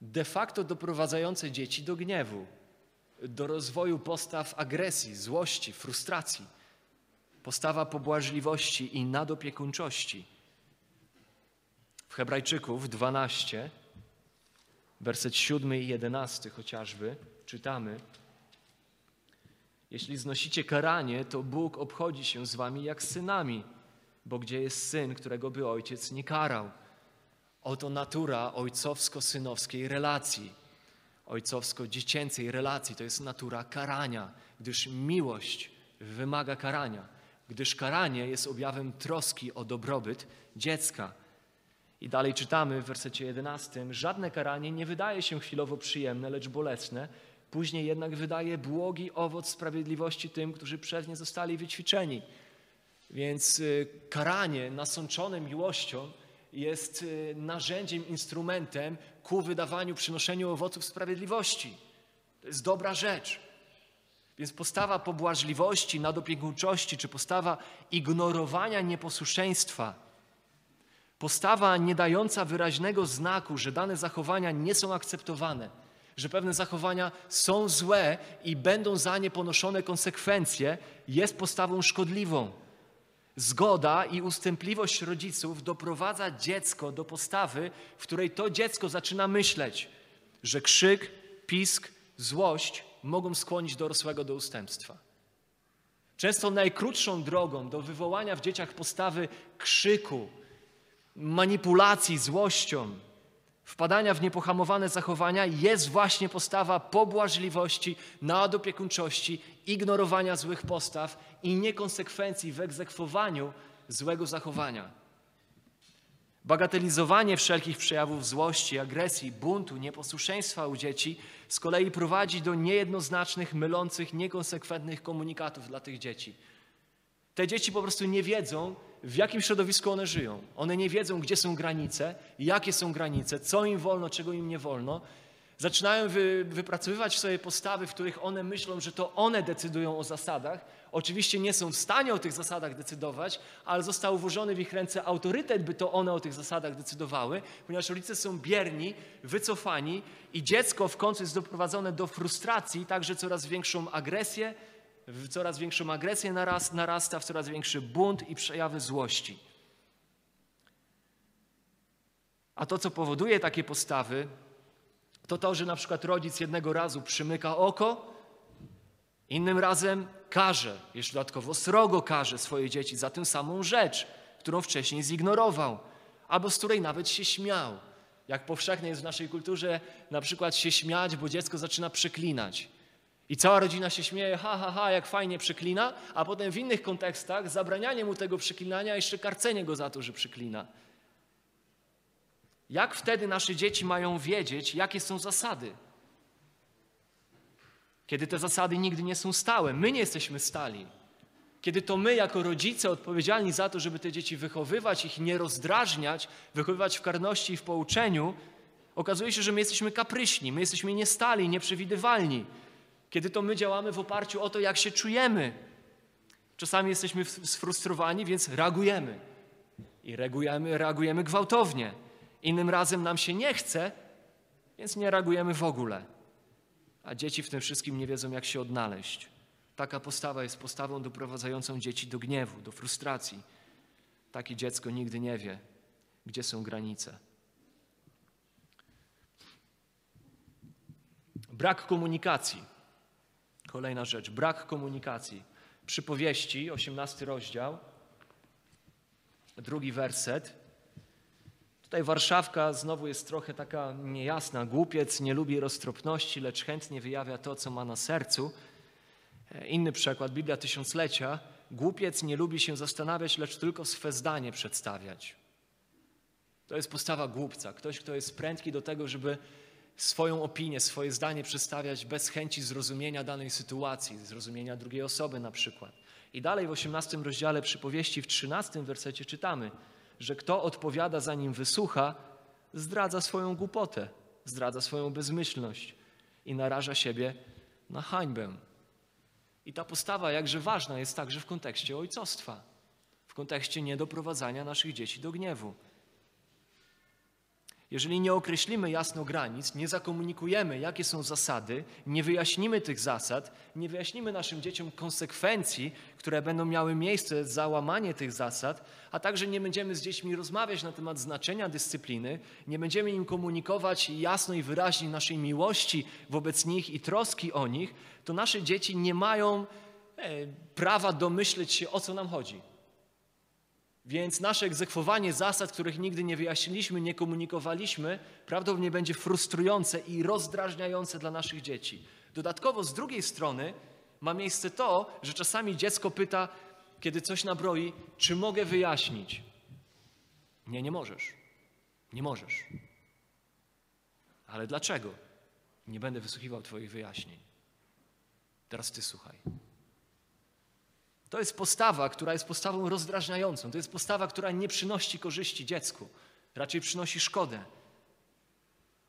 de facto doprowadzające dzieci do gniewu, do rozwoju postaw agresji, złości, frustracji. Postawa pobłażliwości i nadopiekuńczości. W Hebrajczyków 12, werset 7 i 11 chociażby, czytamy: Jeśli znosicie karanie, to Bóg obchodzi się z wami jak synami, bo gdzie jest syn, którego by ojciec nie karał? Oto natura ojcowsko-synowskiej relacji, ojcowsko-dziecięcej relacji. To jest natura karania, gdyż miłość wymaga karania, gdyż karanie jest objawem troski o dobrobyt dziecka. I dalej czytamy w wersecie 11: Żadne karanie nie wydaje się chwilowo przyjemne, lecz bolesne. Później jednak wydaje błogi owoc sprawiedliwości tym, którzy przez nie zostali wyćwiczeni. Więc y, karanie nasączone miłością jest y, narzędziem, instrumentem ku wydawaniu, przynoszeniu owoców sprawiedliwości. To jest dobra rzecz. Więc postawa pobłażliwości, nadopiekuńczości, czy postawa ignorowania nieposłuszeństwa, postawa nie dająca wyraźnego znaku, że dane zachowania nie są akceptowane, że pewne zachowania są złe i będą za nie ponoszone konsekwencje, jest postawą szkodliwą. Zgoda i ustępliwość rodziców doprowadza dziecko do postawy, w której to dziecko zaczyna myśleć, że krzyk, pisk, złość mogą skłonić dorosłego do ustępstwa. Często najkrótszą drogą do wywołania w dzieciach postawy krzyku, manipulacji złością, wpadania w niepohamowane zachowania jest właśnie postawa pobłażliwości, nadopiekuńczości, ignorowania złych postaw i niekonsekwencji w egzekwowaniu złego zachowania. Bagatelizowanie wszelkich przejawów złości, agresji, buntu, nieposłuszeństwa u dzieci z kolei prowadzi do niejednoznacznych, mylących, niekonsekwentnych komunikatów dla tych dzieci. Te dzieci po prostu nie wiedzą, w jakim środowisku one żyją. One nie wiedzą, gdzie są granice, jakie są granice, co im wolno, czego im nie wolno. Zaczynają wy, wypracowywać sobie postawy, w których one myślą, że to one decydują o zasadach. Oczywiście nie są w stanie o tych zasadach decydować, ale został włożony w ich ręce autorytet, by to one o tych zasadach decydowały, ponieważ rodzice są bierni, wycofani i dziecko w końcu jest doprowadzone do frustracji, także coraz większą agresję, w coraz większą agresję narasta, w coraz większy bunt i przejawy złości. A to, co powoduje takie postawy, to to, że na przykład rodzic jednego razu przymyka oko, innym razem karze, jeszcze dodatkowo srogo karze swoje dzieci za tę samą rzecz, którą wcześniej zignorował, albo z której nawet się śmiał. Jak powszechne jest w naszej kulturze na przykład się śmiać, bo dziecko zaczyna przeklinać. I cała rodzina się śmieje, ha, ha, ha, jak fajnie przeklina, a potem w innych kontekstach zabranianie mu tego przeklinania, a jeszcze karcenie go za to, że przeklina. Jak wtedy nasze dzieci mają wiedzieć, jakie są zasady? Kiedy te zasady nigdy nie są stałe, my nie jesteśmy stali. Kiedy to my, jako rodzice, odpowiedzialni za to, żeby te dzieci wychowywać, ich nie rozdrażniać, wychowywać w karności i w pouczeniu, okazuje się, że my jesteśmy kapryśni, my jesteśmy niestali, nieprzewidywalni kiedy to my działamy w oparciu o to, jak się czujemy. Czasami jesteśmy sfrustrowani, więc reagujemy. I reagujemy, reagujemy gwałtownie. Innym razem nam się nie chce, więc nie reagujemy w ogóle. A dzieci w tym wszystkim nie wiedzą, jak się odnaleźć. Taka postawa jest postawą doprowadzającą dzieci do gniewu, do frustracji. Takie dziecko nigdy nie wie, gdzie są granice. Brak komunikacji. Kolejna rzecz, brak komunikacji. Przypowieści, 18 rozdział, drugi werset. Tutaj Warszawka znowu jest trochę taka niejasna. Głupiec nie lubi roztropności, lecz chętnie wyjawia to, co ma na sercu. E, inny przykład, Biblia Tysiąclecia. Głupiec nie lubi się zastanawiać, lecz tylko swe zdanie przedstawiać. To jest postawa głupca. Ktoś, kto jest prędki do tego, żeby swoją opinię, swoje zdanie przedstawiać bez chęci zrozumienia danej sytuacji, zrozumienia drugiej osoby na przykład. I dalej w 18 rozdziale przypowieści w 13 wersecie czytamy, że kto odpowiada zanim wysłucha, zdradza swoją głupotę, zdradza swoją bezmyślność i naraża siebie na hańbę. I ta postawa jakże ważna jest także w kontekście ojcostwa, w kontekście niedoprowadzania naszych dzieci do gniewu. Jeżeli nie określimy jasno granic, nie zakomunikujemy, jakie są zasady, nie wyjaśnimy tych zasad, nie wyjaśnimy naszym dzieciom konsekwencji, które będą miały miejsce za łamanie tych zasad, a także nie będziemy z dziećmi rozmawiać na temat znaczenia dyscypliny, nie będziemy im komunikować jasno i wyraźnie naszej miłości wobec nich i troski o nich, to nasze dzieci nie mają e, prawa domyśleć się, o co nam chodzi. Więc nasze egzekwowanie zasad, których nigdy nie wyjaśniliśmy, nie komunikowaliśmy, prawdopodobnie będzie frustrujące i rozdrażniające dla naszych dzieci. Dodatkowo z drugiej strony ma miejsce to, że czasami dziecko pyta, kiedy coś nabroi, czy mogę wyjaśnić? Nie, nie możesz. Nie możesz. Ale dlaczego? Nie będę wysłuchiwał Twoich wyjaśnień. Teraz Ty słuchaj. To jest postawa, która jest postawą rozdrażniającą. To jest postawa, która nie przynosi korzyści dziecku, raczej przynosi szkodę.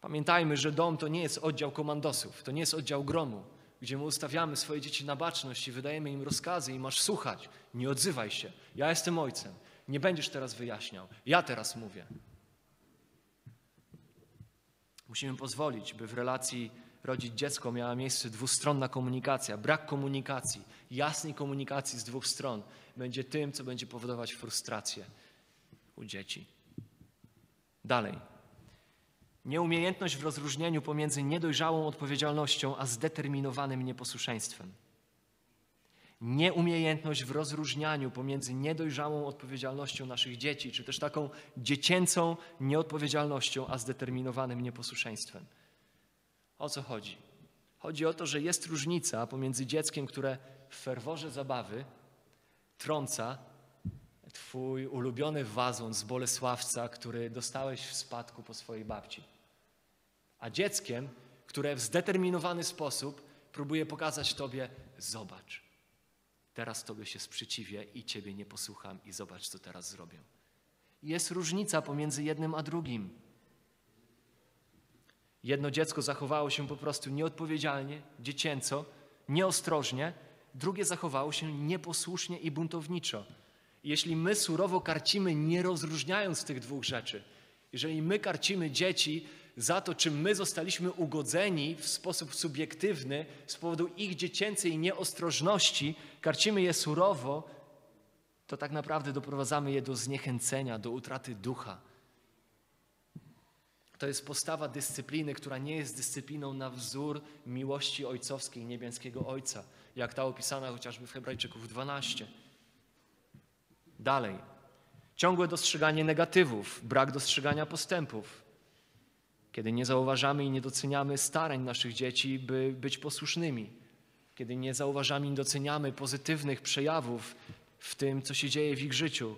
Pamiętajmy, że dom to nie jest oddział komandosów, to nie jest oddział gromu, gdzie my ustawiamy swoje dzieci na baczność i wydajemy im rozkazy i masz słuchać. Nie odzywaj się. Ja jestem ojcem. Nie będziesz teraz wyjaśniał. Ja teraz mówię. Musimy pozwolić, by w relacji rodzić dziecko miała miejsce dwustronna komunikacja. Brak komunikacji, jasnej komunikacji z dwóch stron będzie tym, co będzie powodować frustrację u dzieci. Dalej. Nieumiejętność w rozróżnieniu pomiędzy niedojrzałą odpowiedzialnością a zdeterminowanym nieposłuszeństwem. Nieumiejętność w rozróżnianiu pomiędzy niedojrzałą odpowiedzialnością naszych dzieci, czy też taką dziecięcą nieodpowiedzialnością, a zdeterminowanym nieposłuszeństwem. O co chodzi? Chodzi o to, że jest różnica pomiędzy dzieckiem, które w ferworze zabawy trąca Twój ulubiony wazon z Bolesławca, który dostałeś w spadku po swojej babci, a dzieckiem, które w zdeterminowany sposób próbuje pokazać Tobie: Zobacz, teraz Tobie się sprzeciwię i Ciebie nie posłucham, i zobacz, co teraz zrobię. Jest różnica pomiędzy jednym a drugim. Jedno dziecko zachowało się po prostu nieodpowiedzialnie, dziecięco, nieostrożnie, drugie zachowało się nieposłusznie i buntowniczo. Jeśli my surowo karcimy, nie rozróżniając tych dwóch rzeczy, jeżeli my karcimy dzieci za to, czym my zostaliśmy ugodzeni w sposób subiektywny z powodu ich dziecięcej nieostrożności, karcimy je surowo, to tak naprawdę doprowadzamy je do zniechęcenia, do utraty ducha. To jest postawa dyscypliny, która nie jest dyscypliną na wzór miłości ojcowskiej niebieskiego Ojca, jak ta opisana chociażby w Hebrajczyków 12. Dalej. Ciągłe dostrzeganie negatywów, brak dostrzegania postępów. Kiedy nie zauważamy i nie doceniamy starań naszych dzieci, by być posłusznymi. Kiedy nie zauważamy i doceniamy pozytywnych przejawów w tym, co się dzieje w ich życiu,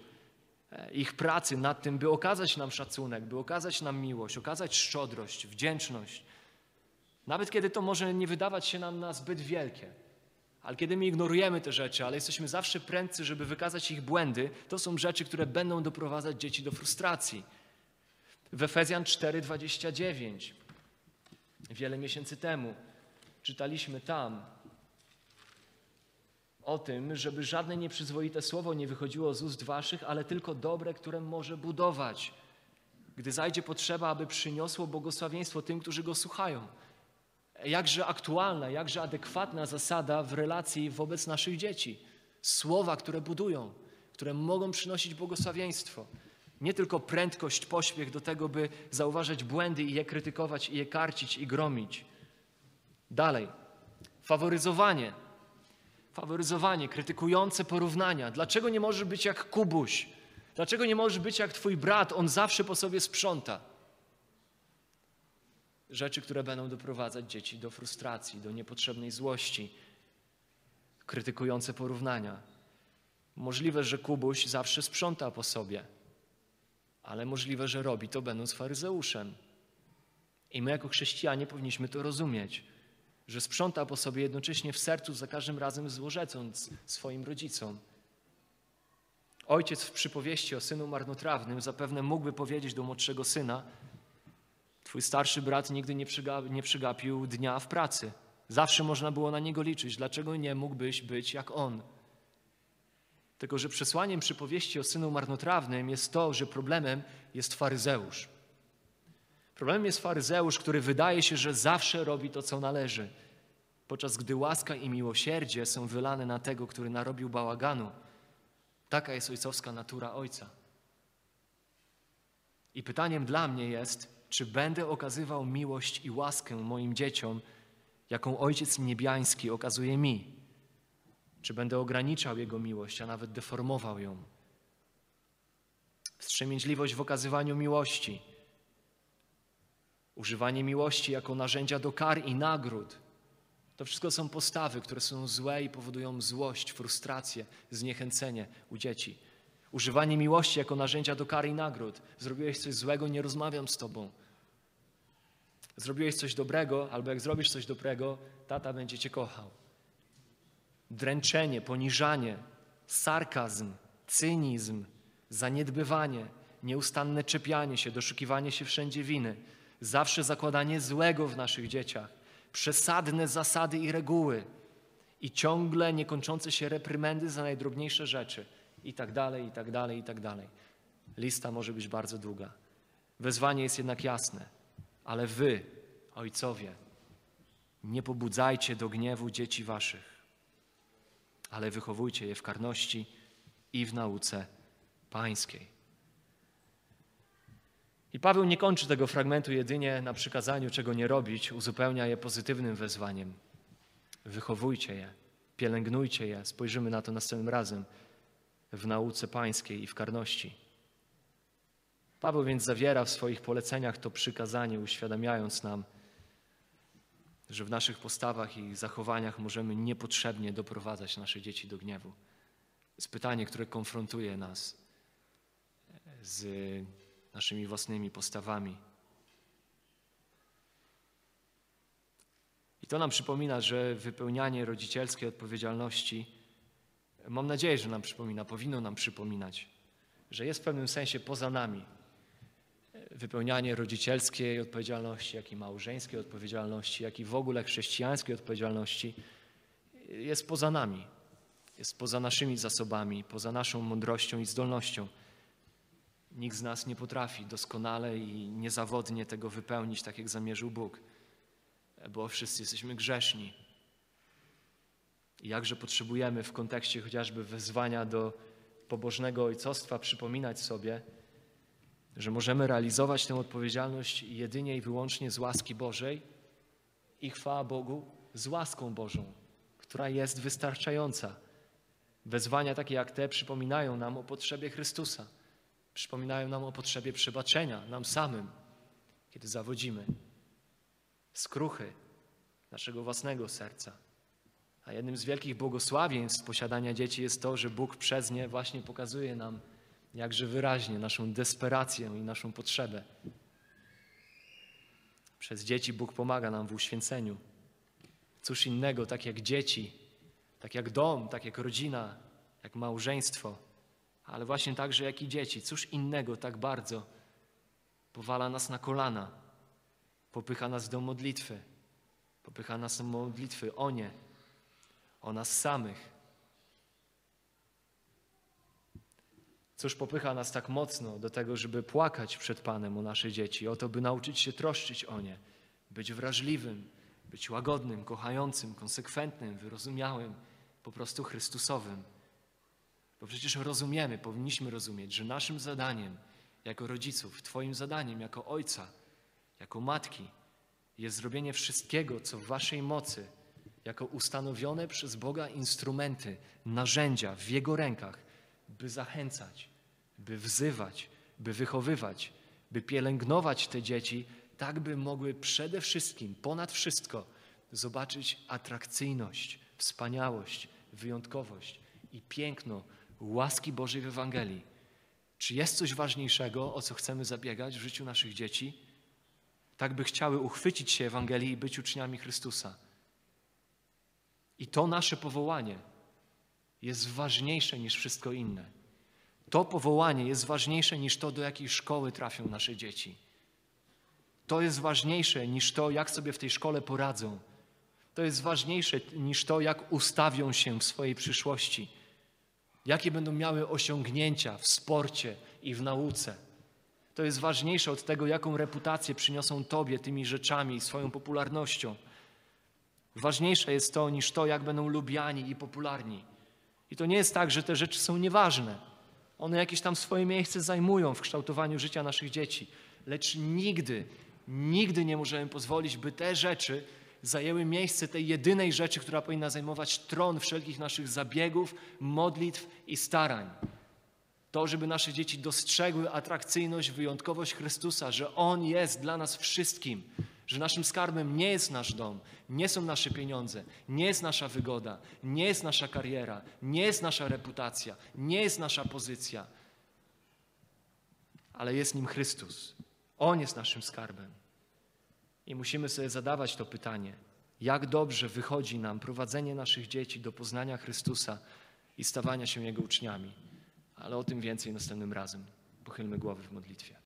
ich pracy nad tym, by okazać nam szacunek, by okazać nam miłość, okazać szczodrość, wdzięczność. Nawet kiedy to może nie wydawać się nam na zbyt wielkie, ale kiedy my ignorujemy te rzeczy, ale jesteśmy zawsze prędcy, żeby wykazać ich błędy, to są rzeczy, które będą doprowadzać dzieci do frustracji. W Efezjan 4:29 wiele miesięcy temu czytaliśmy tam, o tym, żeby żadne nieprzyzwoite słowo nie wychodziło z ust waszych, ale tylko dobre, które może budować. Gdy zajdzie potrzeba, aby przyniosło błogosławieństwo tym, którzy go słuchają. Jakże aktualna, jakże adekwatna zasada w relacji wobec naszych dzieci. Słowa, które budują, które mogą przynosić błogosławieństwo. Nie tylko prędkość, pośpiech do tego, by zauważać błędy i je krytykować, i je karcić, i gromić. Dalej, faworyzowanie. Faworyzowanie, krytykujące porównania. Dlaczego nie możesz być jak Kubuś? Dlaczego nie możesz być jak twój brat? On zawsze po sobie sprząta. Rzeczy, które będą doprowadzać dzieci do frustracji, do niepotrzebnej złości. Krytykujące porównania. Możliwe, że Kubuś zawsze sprząta po sobie, ale możliwe, że robi to będąc faryzeuszem. I my, jako chrześcijanie, powinniśmy to rozumieć, że sprząta po sobie jednocześnie w sercu za każdym razem złorzecąc swoim rodzicom. Ojciec w przypowieści o synu marnotrawnym zapewne mógłby powiedzieć do młodszego syna: Twój starszy brat nigdy nie, przygapił, nie przygapił dnia w pracy. Zawsze można było na niego liczyć. Dlaczego nie mógłbyś być jak on? Tylko, że przesłaniem przypowieści o synu marnotrawnym jest to, że problemem jest faryzeusz. Problemem jest faryzeusz, który wydaje się, że zawsze robi to, co należy, podczas gdy łaska i miłosierdzie są wylane na tego, który narobił bałaganu. Taka jest ojcowska natura ojca. I pytaniem dla mnie jest, czy będę okazywał miłość i łaskę moim dzieciom, jaką Ojciec Niebiański okazuje mi? Czy będę ograniczał Jego miłość, a nawet deformował ją? Wstrzemięźliwość w okazywaniu miłości, używanie miłości jako narzędzia do kar i nagród. To wszystko są postawy, które są złe i powodują złość, frustrację, zniechęcenie u dzieci. Używanie miłości jako narzędzia do kar i nagród. Zrobiłeś coś złego, nie rozmawiam z tobą. Zrobiłeś coś dobrego, albo jak zrobisz coś dobrego, tata będzie cię kochał. Dręczenie, poniżanie, sarkazm, cynizm, zaniedbywanie, nieustanne czepianie się, doszukiwanie się wszędzie winy, zawsze zakładanie złego w naszych dzieciach, przesadne zasady i reguły i ciągle niekończące się reprymendy za najdrobniejsze rzeczy i tak dalej, i tak dalej, i tak dalej. Lista może być bardzo długa. Wezwanie jest jednak jasne, ale wy, ojcowie, nie pobudzajcie do gniewu dzieci waszych, ale wychowujcie je w karności i w nauce pańskiej. I Paweł nie kończy tego fragmentu jedynie na przykazaniu, czego nie robić, uzupełnia je pozytywnym wezwaniem. Wychowujcie je, pielęgnujcie je, spojrzymy na to następnym razem w nauce pańskiej i w karności. Paweł więc zawiera w swoich poleceniach to przykazanie, uświadamiając nam, że w naszych postawach i zachowaniach możemy niepotrzebnie doprowadzać nasze dzieci do gniewu. Jest pytanie, które konfrontuje nas z naszymi własnymi postawami. I to nam przypomina, że wypełnianie rodzicielskiej odpowiedzialności, mam nadzieję, że nam przypomina, powinno nam przypominać, że jest w pewnym sensie poza nami. Wypełnianie rodzicielskiej odpowiedzialności, jak i małżeńskiej odpowiedzialności, jak i w ogóle chrześcijańskiej odpowiedzialności jest poza nami, jest poza naszymi zasobami, poza naszą mądrością i zdolnością. Nikt z nas nie potrafi doskonale i niezawodnie tego wypełnić, tak jak zamierzył Bóg, bo wszyscy jesteśmy grzeszni. I jakże potrzebujemy w kontekście chociażby wezwania do pobożnego ojcostwa przypominać sobie, że możemy realizować tę odpowiedzialność jedynie i wyłącznie z łaski Bożej i chwała Bogu z łaską Bożą, która jest wystarczająca. Wezwania takie jak te przypominają nam o potrzebie Chrystusa przypominają nam o potrzebie przebaczenia nam samym, kiedy zawodzimy. Skruchy naszego własnego serca. A jednym z wielkich błogosławieństw posiadania dzieci jest to, że Bóg przez nie właśnie pokazuje nam jakże wyraźnie naszą desperację i naszą potrzebę. Przez dzieci Bóg pomaga nam w uświęceniu. Cóż innego, tak jak dzieci, tak jak dom, tak jak rodzina, jak małżeństwo ale właśnie także jak i dzieci. Cóż innego tak bardzo powala nas na kolana, popycha nas do modlitwy, popycha nas do modlitwy o nie, o nas samych. Cóż popycha nas tak mocno do tego, żeby płakać przed Panem o nasze dzieci, o to, by nauczyć się troszczyć o nie, być wrażliwym, być łagodnym, kochającym, konsekwentnym, wyrozumiałym, po prostu Chrystusowym. Bo przecież rozumiemy, powinniśmy rozumieć, że naszym zadaniem jako rodziców, Twoim zadaniem jako ojca, jako matki jest zrobienie wszystkiego, co w Waszej mocy, jako ustanowione przez Boga instrumenty, narzędzia w Jego rękach, by zachęcać, by wzywać, by wychowywać, by pielęgnować te dzieci, tak by mogły przede wszystkim, ponad wszystko, zobaczyć atrakcyjność, wspaniałość, wyjątkowość i piękno łaski Bożej w Ewangelii. Czy jest coś ważniejszego, o co chcemy zabiegać w życiu naszych dzieci? Tak by chciały uchwycić się Ewangelii i być uczniami Chrystusa. I to nasze powołanie jest ważniejsze niż wszystko inne. To powołanie jest ważniejsze niż to, do jakiej szkoły trafią nasze dzieci. To jest ważniejsze niż to, jak sobie w tej szkole poradzą. To jest ważniejsze niż to, jak ustawią się w swojej przyszłości. Jakie będą miały osiągnięcia w sporcie i w nauce. To jest ważniejsze od tego, jaką reputację przyniosą Tobie tymi rzeczami i swoją popularnością. Ważniejsze jest to niż to, jak będą lubiani i popularni. I to nie jest tak, że te rzeczy są nieważne. One jakieś tam swoje miejsce zajmują w kształtowaniu życia naszych dzieci, lecz nigdy, nigdy nie możemy pozwolić, by te rzeczy zajęły miejsce tej jedynej rzeczy, która powinna zajmować tron wszelkich naszych zabiegów, modlitw i starań. To, żeby nasze dzieci dostrzegły atrakcyjność, wyjątkowość Chrystusa, że On jest dla nas wszystkim, że naszym skarbem nie jest nasz dom, nie są nasze pieniądze, nie jest nasza wygoda, nie jest nasza kariera, nie jest nasza reputacja, nie jest nasza pozycja, ale jest nim Chrystus. On jest naszym skarbem. I musimy sobie zadawać to pytanie, jak dobrze wychodzi nam prowadzenie naszych dzieci do poznania Chrystusa i stawania się Jego uczniami. Ale o tym więcej następnym razem. Pochylmy głowy w modlitwie.